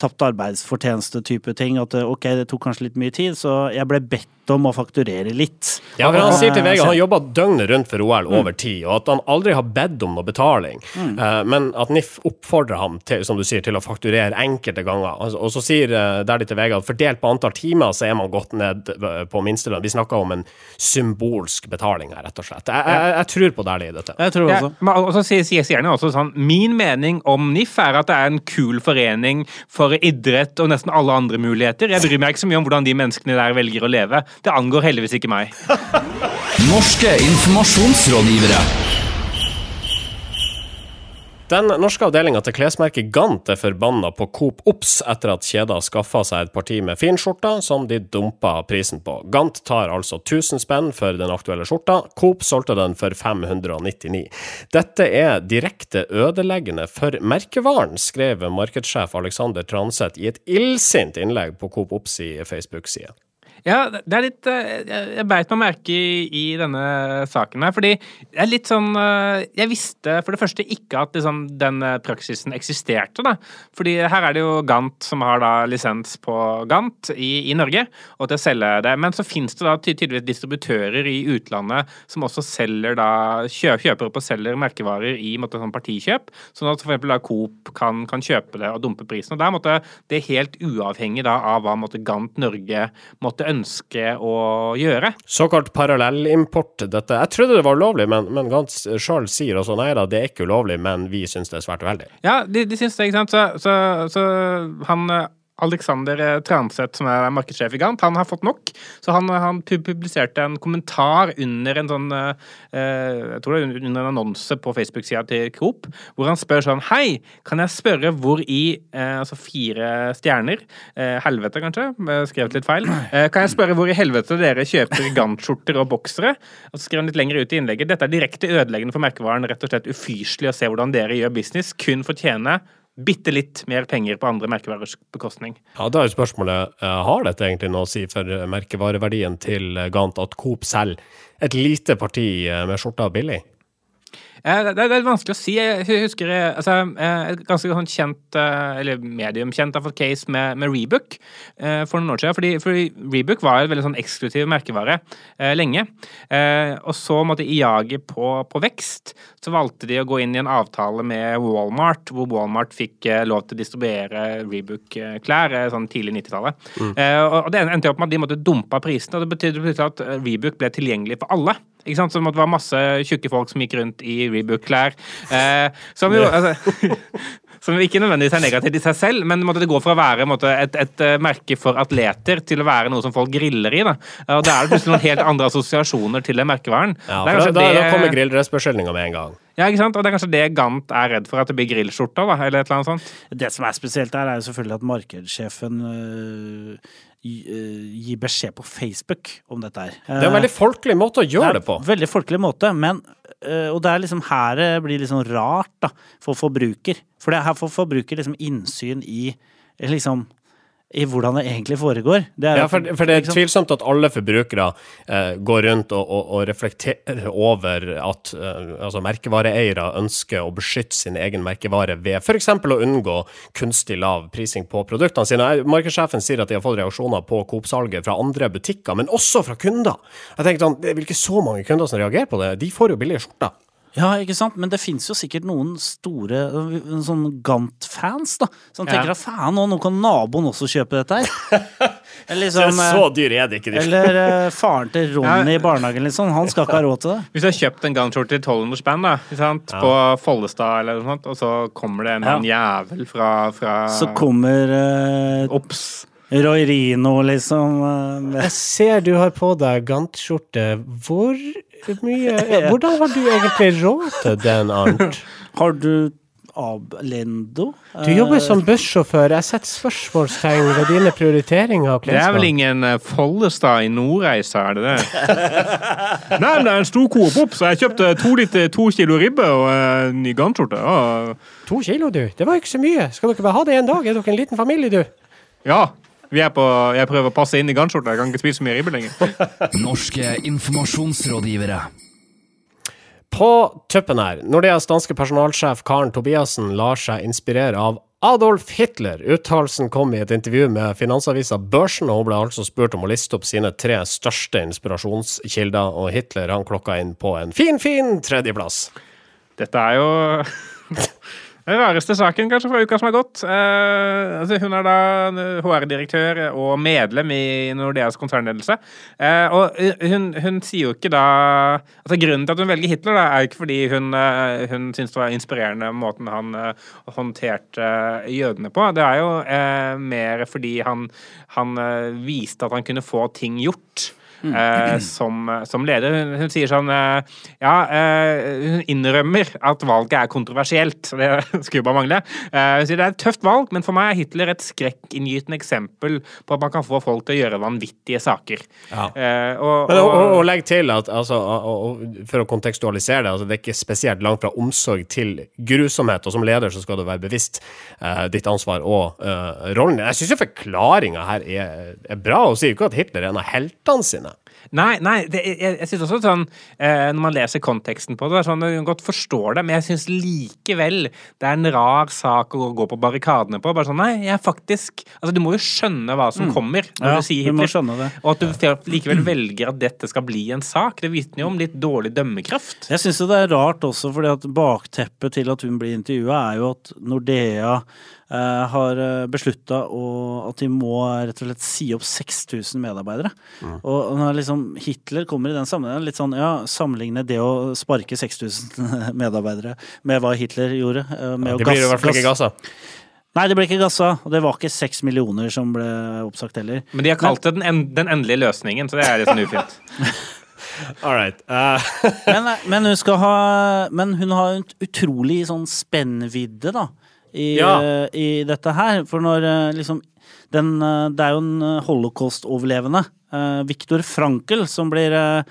tapt arbeidsfortjeneste-type ting. At øh, ok, det tok kanskje litt mye tid, så jeg ble bedt om å fakturere litt. Ja, for Han sier til VG at han jobba døgnet rundt for OL over tid, og at han aldri har bedt om noe betaling. Eh, men at NIF oppfordrer ham til som du sier, til å fakturere enkelte ganger. Og så sier uh, Dæhlie til VG at fordelt på antall timer så er man gått ned eh, på minstelønn. Vi snakker om en symbolsk betaling her, rett og slett. Jeg, jeg, jeg tror på Dæhlie i dette. Jeg tror også. Ja, og så sier, sier sier han også sånn Min mening om NIF er at det er en kul forening for idrett og nesten alle andre muligheter. Jeg bryr meg ikke så mye om hvordan de menneskene der velger å leve. Det angår heldigvis ikke meg. Norske informasjonsrådgivere. Den norske avdelinga til klesmerket Gant er forbanna på Coop Ops etter at kjeda skaffa seg et parti med finskjorter som de dumpa prisen på. Gant tar altså 1000 spenn for den aktuelle skjorta, Coop solgte den for 599. Dette er direkte ødeleggende for merkevaren, skrev markedssjef Alexander Transeth i et illsint innlegg på Coop Ops i Facebook-side. Ja, det er litt eh, Jeg beit meg merke i, i denne saken her, fordi det er litt sånn eh, Jeg visste for det første ikke at liksom, den eh, praksisen eksisterte, da. Fordi her er det jo Gant som har da lisens på Gant i, i Norge, og til å selge det. Men så finnes det da tydeligvis distributører i utlandet som også selger da kjøper opp og selger merkevarer i måte, sånn partikjøp, sånn at da Coop kan, kan kjøpe det og dumpe prisen. Og der måtte det helt uavhengig da av hva måtte Gant Norge måtte ønske å gjøre. Såkalt parallellimport, dette. Jeg trodde det var ulovlig, men, men Gant sjøl sier også nei da, det er ikke ulovlig, men vi syns det er svært uheldig. Ja, de, de syns det, ikke sant. Så, så, så han eh, Alexander eh, Transeth, som er markedssjef i Gant, han har fått nok. Så han, han publiserte en kommentar under en sånn eh, eh, Jeg tror det er under en annonse på Facebook-sida til Coop, hvor han spør sånn Hei, kan jeg spørre hvor i eh, Altså fire stjerner eh, Helvete, kanskje? eh, Skrevet litt feil. Eh, kan jeg spørre hvor i helvete dere kjøper Gant-skjorter og boksere? Og så skrev han litt lenger ut i innlegget Dette er direkte ødeleggende for merkevaren. Rett og slett ufyselig å se hvordan dere gjør business kun for å tjene bitte litt mer penger på andre merkevarers bekostning. Ja, Da er jo spørsmålet eh, har dette egentlig noe å si for eh, merkevareverdien til Gant at Coop selger et lite parti eh, med skjorta billig? Eh, Det, det er vanskelig å si. Jeg husker eh, altså, eh, et ganske sånn kjent, eller mediumkjent, case med, med Rebook for noen år siden. Fordi, fordi Rebook var en veldig sånn eksklusiv merkevare lenge. Og så måtte i jaget på, på vekst, så valgte de å gå inn i en avtale med Walmart, hvor Walmart fikk lov til å distribuere Rebook-klær sånn tidlig 90-tallet. Mm. og det endte opp med at de måtte dumpe prisene, og det betydde at Rebook ble tilgjengelig for alle. Ikke sant? Så det måtte være masse tjukke folk som gikk rundt i Rebook-klær. Eh, som jo altså, Som ikke nødvendigvis er negativt i seg selv, men måtte det går fra å være måtte, et, et, eh, merke for atleter til å være noe som folk griller i. Da, og da er det plutselig noen helt andre assosiasjoner til den merkevaren. Ja, Det for da, da, da det- kommer grilldressbeskyldninga med en gang. Ja, ikke sant? Og det er kanskje det Gant er redd for, at det blir grillskjorta, da, eller et eller annet sånt. Det som er spesielt her, er jo selvfølgelig at markedssjefen øh, gi- øh, beskjed på Facebook om dette her. Det er en veldig folkelig måte å gjøre det på. Veldig folkelig måte, men øh, Og det er liksom her det blir liksom rart, da, for forbruker. For det er her får forbruker liksom innsyn i liksom i hvordan det egentlig foregår. Det Ja, for, for det er tvilsomt at alle forbrukere eh, går rundt og, og, og reflekterer over at eh, altså merkevareeiere ønsker å beskytte sin egen merkevare ved f.eks. å unngå kunstig lav prising på produktene sine. Markedssjefen sier at de har fått reaksjoner på Coop-salget fra andre butikker, men også fra kunder. Jeg tenker sånn, Det er vel ikke så mange kunder som reagerer på det? De får jo billige skjorter. Ja, ikke sant? Men det fins jo sikkert noen store øh, sånn Gant-fans, da, som Ja. tenker at faen, nå, nå kan naboen også kjøpe dette her. Eller liksom, så dyr er det ikke. Eller uh, faren til Ronny i barnehagen, liksom. Han skal ikke ha råd til det. Hvis du har kjøpt en Gant-skjorte til 1200 spenn da, ikke sant? på Follestad, eller noe sånt, og så kommer det en Ja. jævel fra, fra Så kommer Ops. Roy Rino, liksom. Jeg ser du har på deg Gant-skjorte. Hvor mye Hvordan har du egentlig råd til den, Arnt? Har du Ablendo? Du jobber som bussjåfør. Jeg setter spørsmålstegn ved dine prioriteringer av Det er vel ingen eh, Follestad i Nordreisa, er det det? Nei, men det er en stor Coop Opp, så jeg kjøpte to, liter, to kilo ribbe og eh, en ny Gant-skjorte. Ja. To kilo, du. Det var ikke så mye. Skal dere bare ha det en dag? Er dere en liten familie, du? ja. Vi er på, jeg prøver å passe inn i Gant-skjorta. Jeg kan ikke spise så mye ribbe lenger. Norske informasjonsrådgivere. På tuppen her, Nordeas danske personalsjef Karen Tobiassen lar seg inspirere av Adolf Hitler. Uttalelsen kom i et intervju med finansavisa Børsen, og hun ble altså spurt om å liste opp sine tre største inspirasjonskilder, og Hitler han klokka inn på en fin, fin tredjeplass. Dette er jo den rareste saken kanskje fra uka som har gått. Eh, altså hun er da HR-direktør og medlem i Nordeas konsernledelse. Eh, og hun, hun sier jo ikke da altså Grunnen til at hun velger Hitler, da, er jo ikke fordi hun, eh, hun syns det var inspirerende måten han eh, håndterte jødene på. Det er jo eh, mer fordi han, han eh, viste at han kunne få ting gjort. Eh, som, som leder. Hun, sier sånn eh, Ja, eh, hun innrømmer at valget er kontroversielt. Det skulle bare mangle. Eh, hun sier det er et tøft valg, men for meg er Hitler et skrekkinngytende eksempel på at man kan få folk til å gjøre vanvittige saker. Ja. Eh, og, og, og, og, og legg til at altså, og, og, for å kontekstualisere det, altså, det er ikke spesielt langt fra omsorg til grusomhet, og som leder så skal du være bevisst uh, ditt ansvar og uh, rollen. Jeg syns forklaringa her er, er bra. Hun sier jo ikke at Hitler er en av heltene sine. Nei, nei det, jeg, jeg synes også sånn eh, Når man leser konteksten på det, det er sånn, man godt forstår det, men jeg syns likevel det er en rar sak å gå på barrikadene på. Bare sånn, nei, jeg er faktisk Altså, du må jo skjønne hva som kommer når Mm. Ja, du sier du Hitler. det. Og at du likevel velger at dette skal bli en sak, det vitner jo om litt dårlig dømmekraft. Jeg syns det er rart også, fordi at bakteppet til at hun blir intervjua, er jo at Nordea har beslutta at de må rett og slett si opp 6000 medarbeidere. Og når liksom Hitler kommer i den sammenhengen, litt sånn ja, sammenligne det å sparke 6000 medarbeidere med hva Hitler gjorde. eh, med ja, Det blir i gass- hvert fall ikke gass- gassa. Nei, det ble ikke gassa, og det var ikke seks millioner som ble oppsagt heller. Men de har kalt det den, en, den endelige løsningen, så det er litt sånn ufint. All right. Uh. Men, men hun skal ha Men hun har en utrolig sånn spennvidde, da. I, Ja. I dette her. For når eh, liksom den, eh, Det er jo en eh, holocaust-overlevende. Uh, Viktor Frankel som blir uh,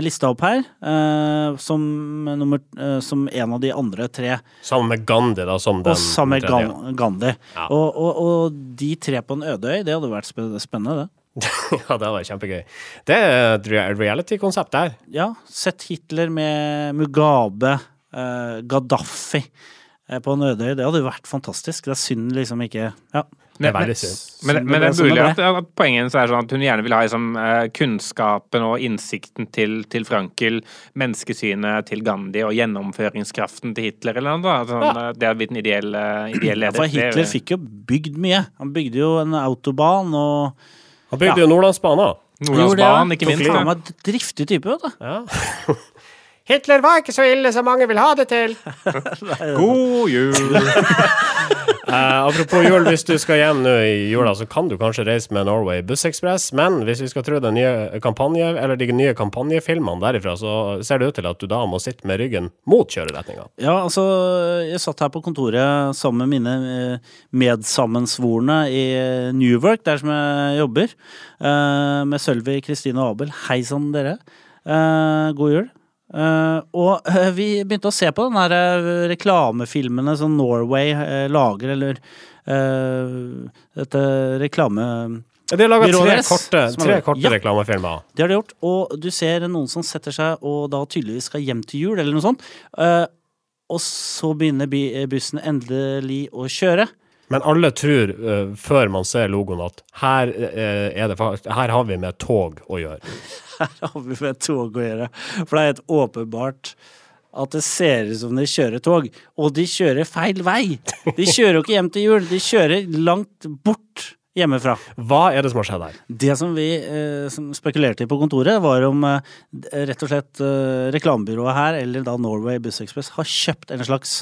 lista opp her som, nummer, som en av de andre tre. sammen med Gandhi, da, som den Og sammen med. Gan- Gandhi. Ja. Og, og, og de tre på en øde øy, det hadde vært spennende, det. ja, det var kjempegøy. Det er et reality-konsept der. Ja, sett Hitler med Mugabe Gaddafi på en øde. Det hadde jo vært fantastisk. Det er synd liksom ikke Ja. Det er Men, men, men det det er mulig at, at poenget hennes er sånn at hun gjerne vil ha liksom, eh, kunnskapen og innsikten til, til Frankel, menneskesynet til Gandhi og gjennomføringskraften til Hitler eller noe. Sånn, ja. Det hadde blitt en ideell, ideell leder. Ja, for Hitler fikk jo bygd mye. Han bygde jo en autobahn og Han bygde Ja. jo Nordlandsbanen. Nordlandsbanen, ikke minst. Han var en driftig type, vet du. Ja. Hitler var ikke så ille som mange vil ha det til. God jul! uh, apropos jul, hvis du skal hjem nå i jula, så kan du kanskje reise med Norway Bussekspress, men hvis vi skal tro den nye kampanje, eller de nye kampanjefilmene derifra, så ser det ut til at du da må sitte med ryggen mot kjøreretninga. Ja, altså, jeg satt her på kontoret sammen med mine eh, medsammensvorne i Newwork, der som jeg jobber, uh, med Sølvi, Kristine og Abel. Hei sann, dere. Uh, God jul. Eh, og uh, vi begynte å se på den der uh, reklamefilmene som Norway eh, lager, eller eh, dette reklame... De har laga tre korte, tre korte Ja. reklamefilmer. Det har de gjort, og du ser noen som setter seg og da tydeligvis skal hjem til jul, eller noe sånt. Eh, og så begynner bussen endelig å kjøre. Men alle tror, eh, før man ser logoen, at her, eh, er det, her har vi med tog å gjøre. Her har vi med tog å gjøre. For det er helt åpenbart at det ser ut som de kjører tog. Og de kjører feil vei! De kjører jo ikke hjem til jul, de kjører langt bort hjemmefra. Hva er det som har skjedd her? Det som vi eh, som spekulerte i på kontoret, var om eh, rett og slett eh, reklamebyrået her, eller da Norway Buss Express, har kjøpt en slags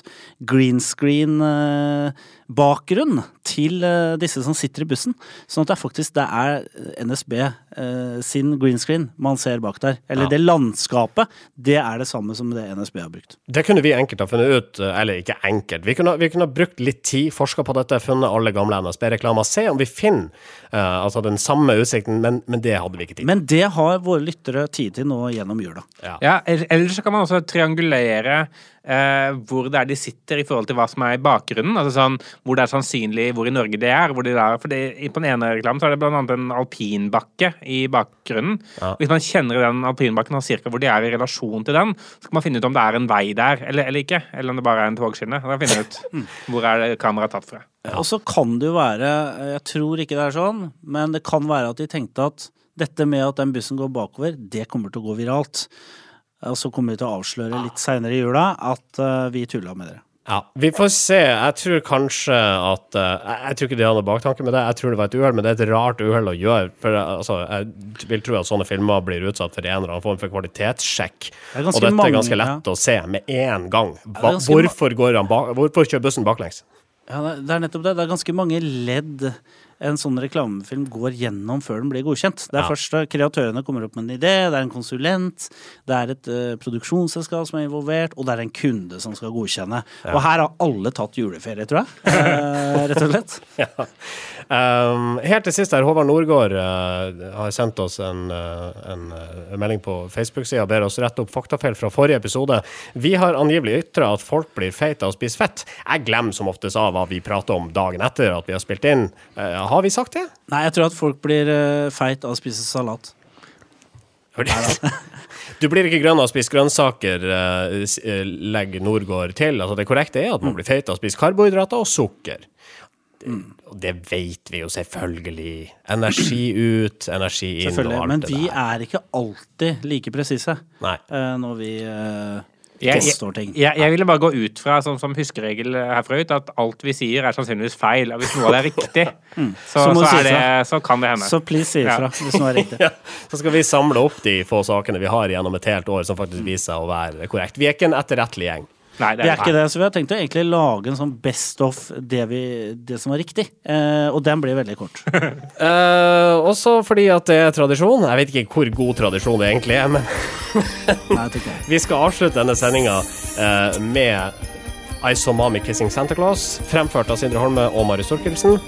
green screen eh, bakgrunn til eh, disse som sitter i bussen. Sånn at det er faktisk det er NSB eh, sin green screen man ser bak der. Eller Ja. det landskapet, det er det samme som det NSB har brukt. Det kunne vi enkelt ha funnet ut, eh, eller ikke enkelt. Vi kunne, vi kunne ha brukt litt tid, forska på dette, funnet alle gamle NSB-reklamer, se om vi finner eh, altså den samme utsikten, men, men det hadde vi ikke tid til. Men det har våre lyttere tid til nå gjennom jula. Ja, ja Ellers kan man også triangulere eh, hvor det er de sitter i forhold til hva som er i bakgrunnen. Altså sånn, Hvor det er sannsynlig hvor i Norge det er. Hvor de er, for det, På den ene reklamen så er det annet en alpinbakke i bakgrunnen. Hvis man kjenner den alpinbakken og cirka hvor de er i relasjon til den, så kan man finne ut om det er en vei der eller, eller ikke. Eller om det bare er en togskinne. Da finner man ut hvor er det kameraet tatt fra. Og så kan det jo være, jeg tror ikke det er sånn, men det kan være at de tenkte at dette med at den bussen går bakover, det kommer til å gå viralt. Og så kommer vi til å avsløre litt seinere i jula at eh, vi tulla med dere. Ja, Vi får se. Jeg tror kanskje at eh, Jeg, jeg tror ikke de hadde baktanke med det. Jeg tror det var et uhell, men det er et rart uhell å gjøre. For eh, altså, Jeg vil tro at sånne filmer blir utsatt for en eller annen form for kvalitetssjekk. Det Og dette mange, er ganske lett å se med en gang. Hva, hvorfor, går han bak, hvorfor kjører bussen baklengs? Ja, det er nettopp det. Det er ganske mange ledd en sånn reklamefilm går gjennom før den blir godkjent. Det er Ja. først da kreatørene kommer opp med en idé, det er en konsulent, det er et uh, produksjonsselskap som er involvert, og det er en kunde som skal godkjenne. Og her har alle tatt juleferie, tror jeg. uh, rett og slett. Ja. Um, helt til sist her, Håvard Nordgaard uh, har sendt oss en, eh, en, eh, melding på Facebook-sida og ber oss rette opp faktafeil fra forrige episode. Vi har angivelig ytra at folk blir feite av å spise fett. Jeg glemmer som oftest av hva vi prater om dagen etter at vi har spilt inn. Eh, har vi sagt det? Nei, jeg tror at folk blir eh, feit av å spise salat. Du blir ikke grønn av å spise grønnsaker, eh, eh, legger Norgård til. Altså Det korrekte er at man blir feit av å spise karbohydrater og sukker. Og det vet vi jo selvfølgelig. Energi ut, energi inn og alt det der. Men vi er ikke alltid like presise når vi eh, Jeg, jeg, jeg, jeg ville bare gå ut fra, som, som huskeregel herfra ut, at alt vi sier er sannsynligvis feil. Og hvis noe av det er riktig, så, Så så, er det, så kan det hende. Så please si ifra hvis noe er riktig. Ja, så skal vi samle opp de få sakene vi har gjennom et helt år som faktisk viser seg å være korrekt. Vi er ikke en etterrettelig gjeng. Nei, Vi er ikke det, så vi har tenkt å egentlig lage en sånn best of det, vi, det som var riktig. Eh, og den blir veldig kort. Eh, også fordi at det er tradisjon. Jeg vet ikke hvor god tradisjon det egentlig er, men Nei, jeg det. vi skal avslutte denne sendinga eh, med I Saw Mommy Kissing Santa Claus, fremført av Sindre Holme og Marius Thorkildsen.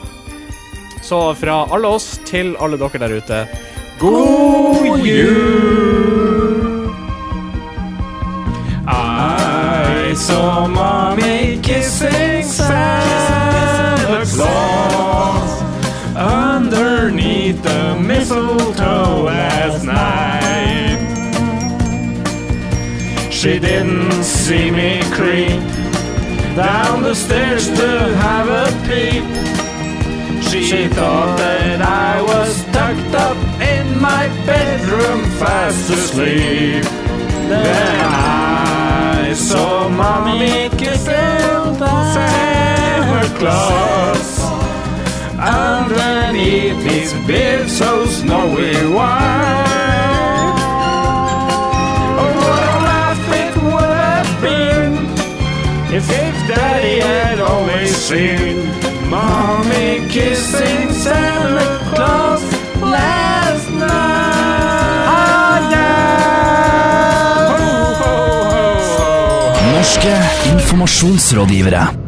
Så fra alle oss til alle dere der ute, god jul! Saw mommy kissing Santa Claus underneath the mistletoe last night. She didn't see me creep down the stairs to have a peep. She thought that I was tucked up in my bedroom fast asleep. Then I saw mommy kissing Santa Claus underneath his beard so snowy white. Oh, what a laugh it would have been if, if Daddy had always seen. Mommy kissing Santa Claus. last informasjonsrådgivere.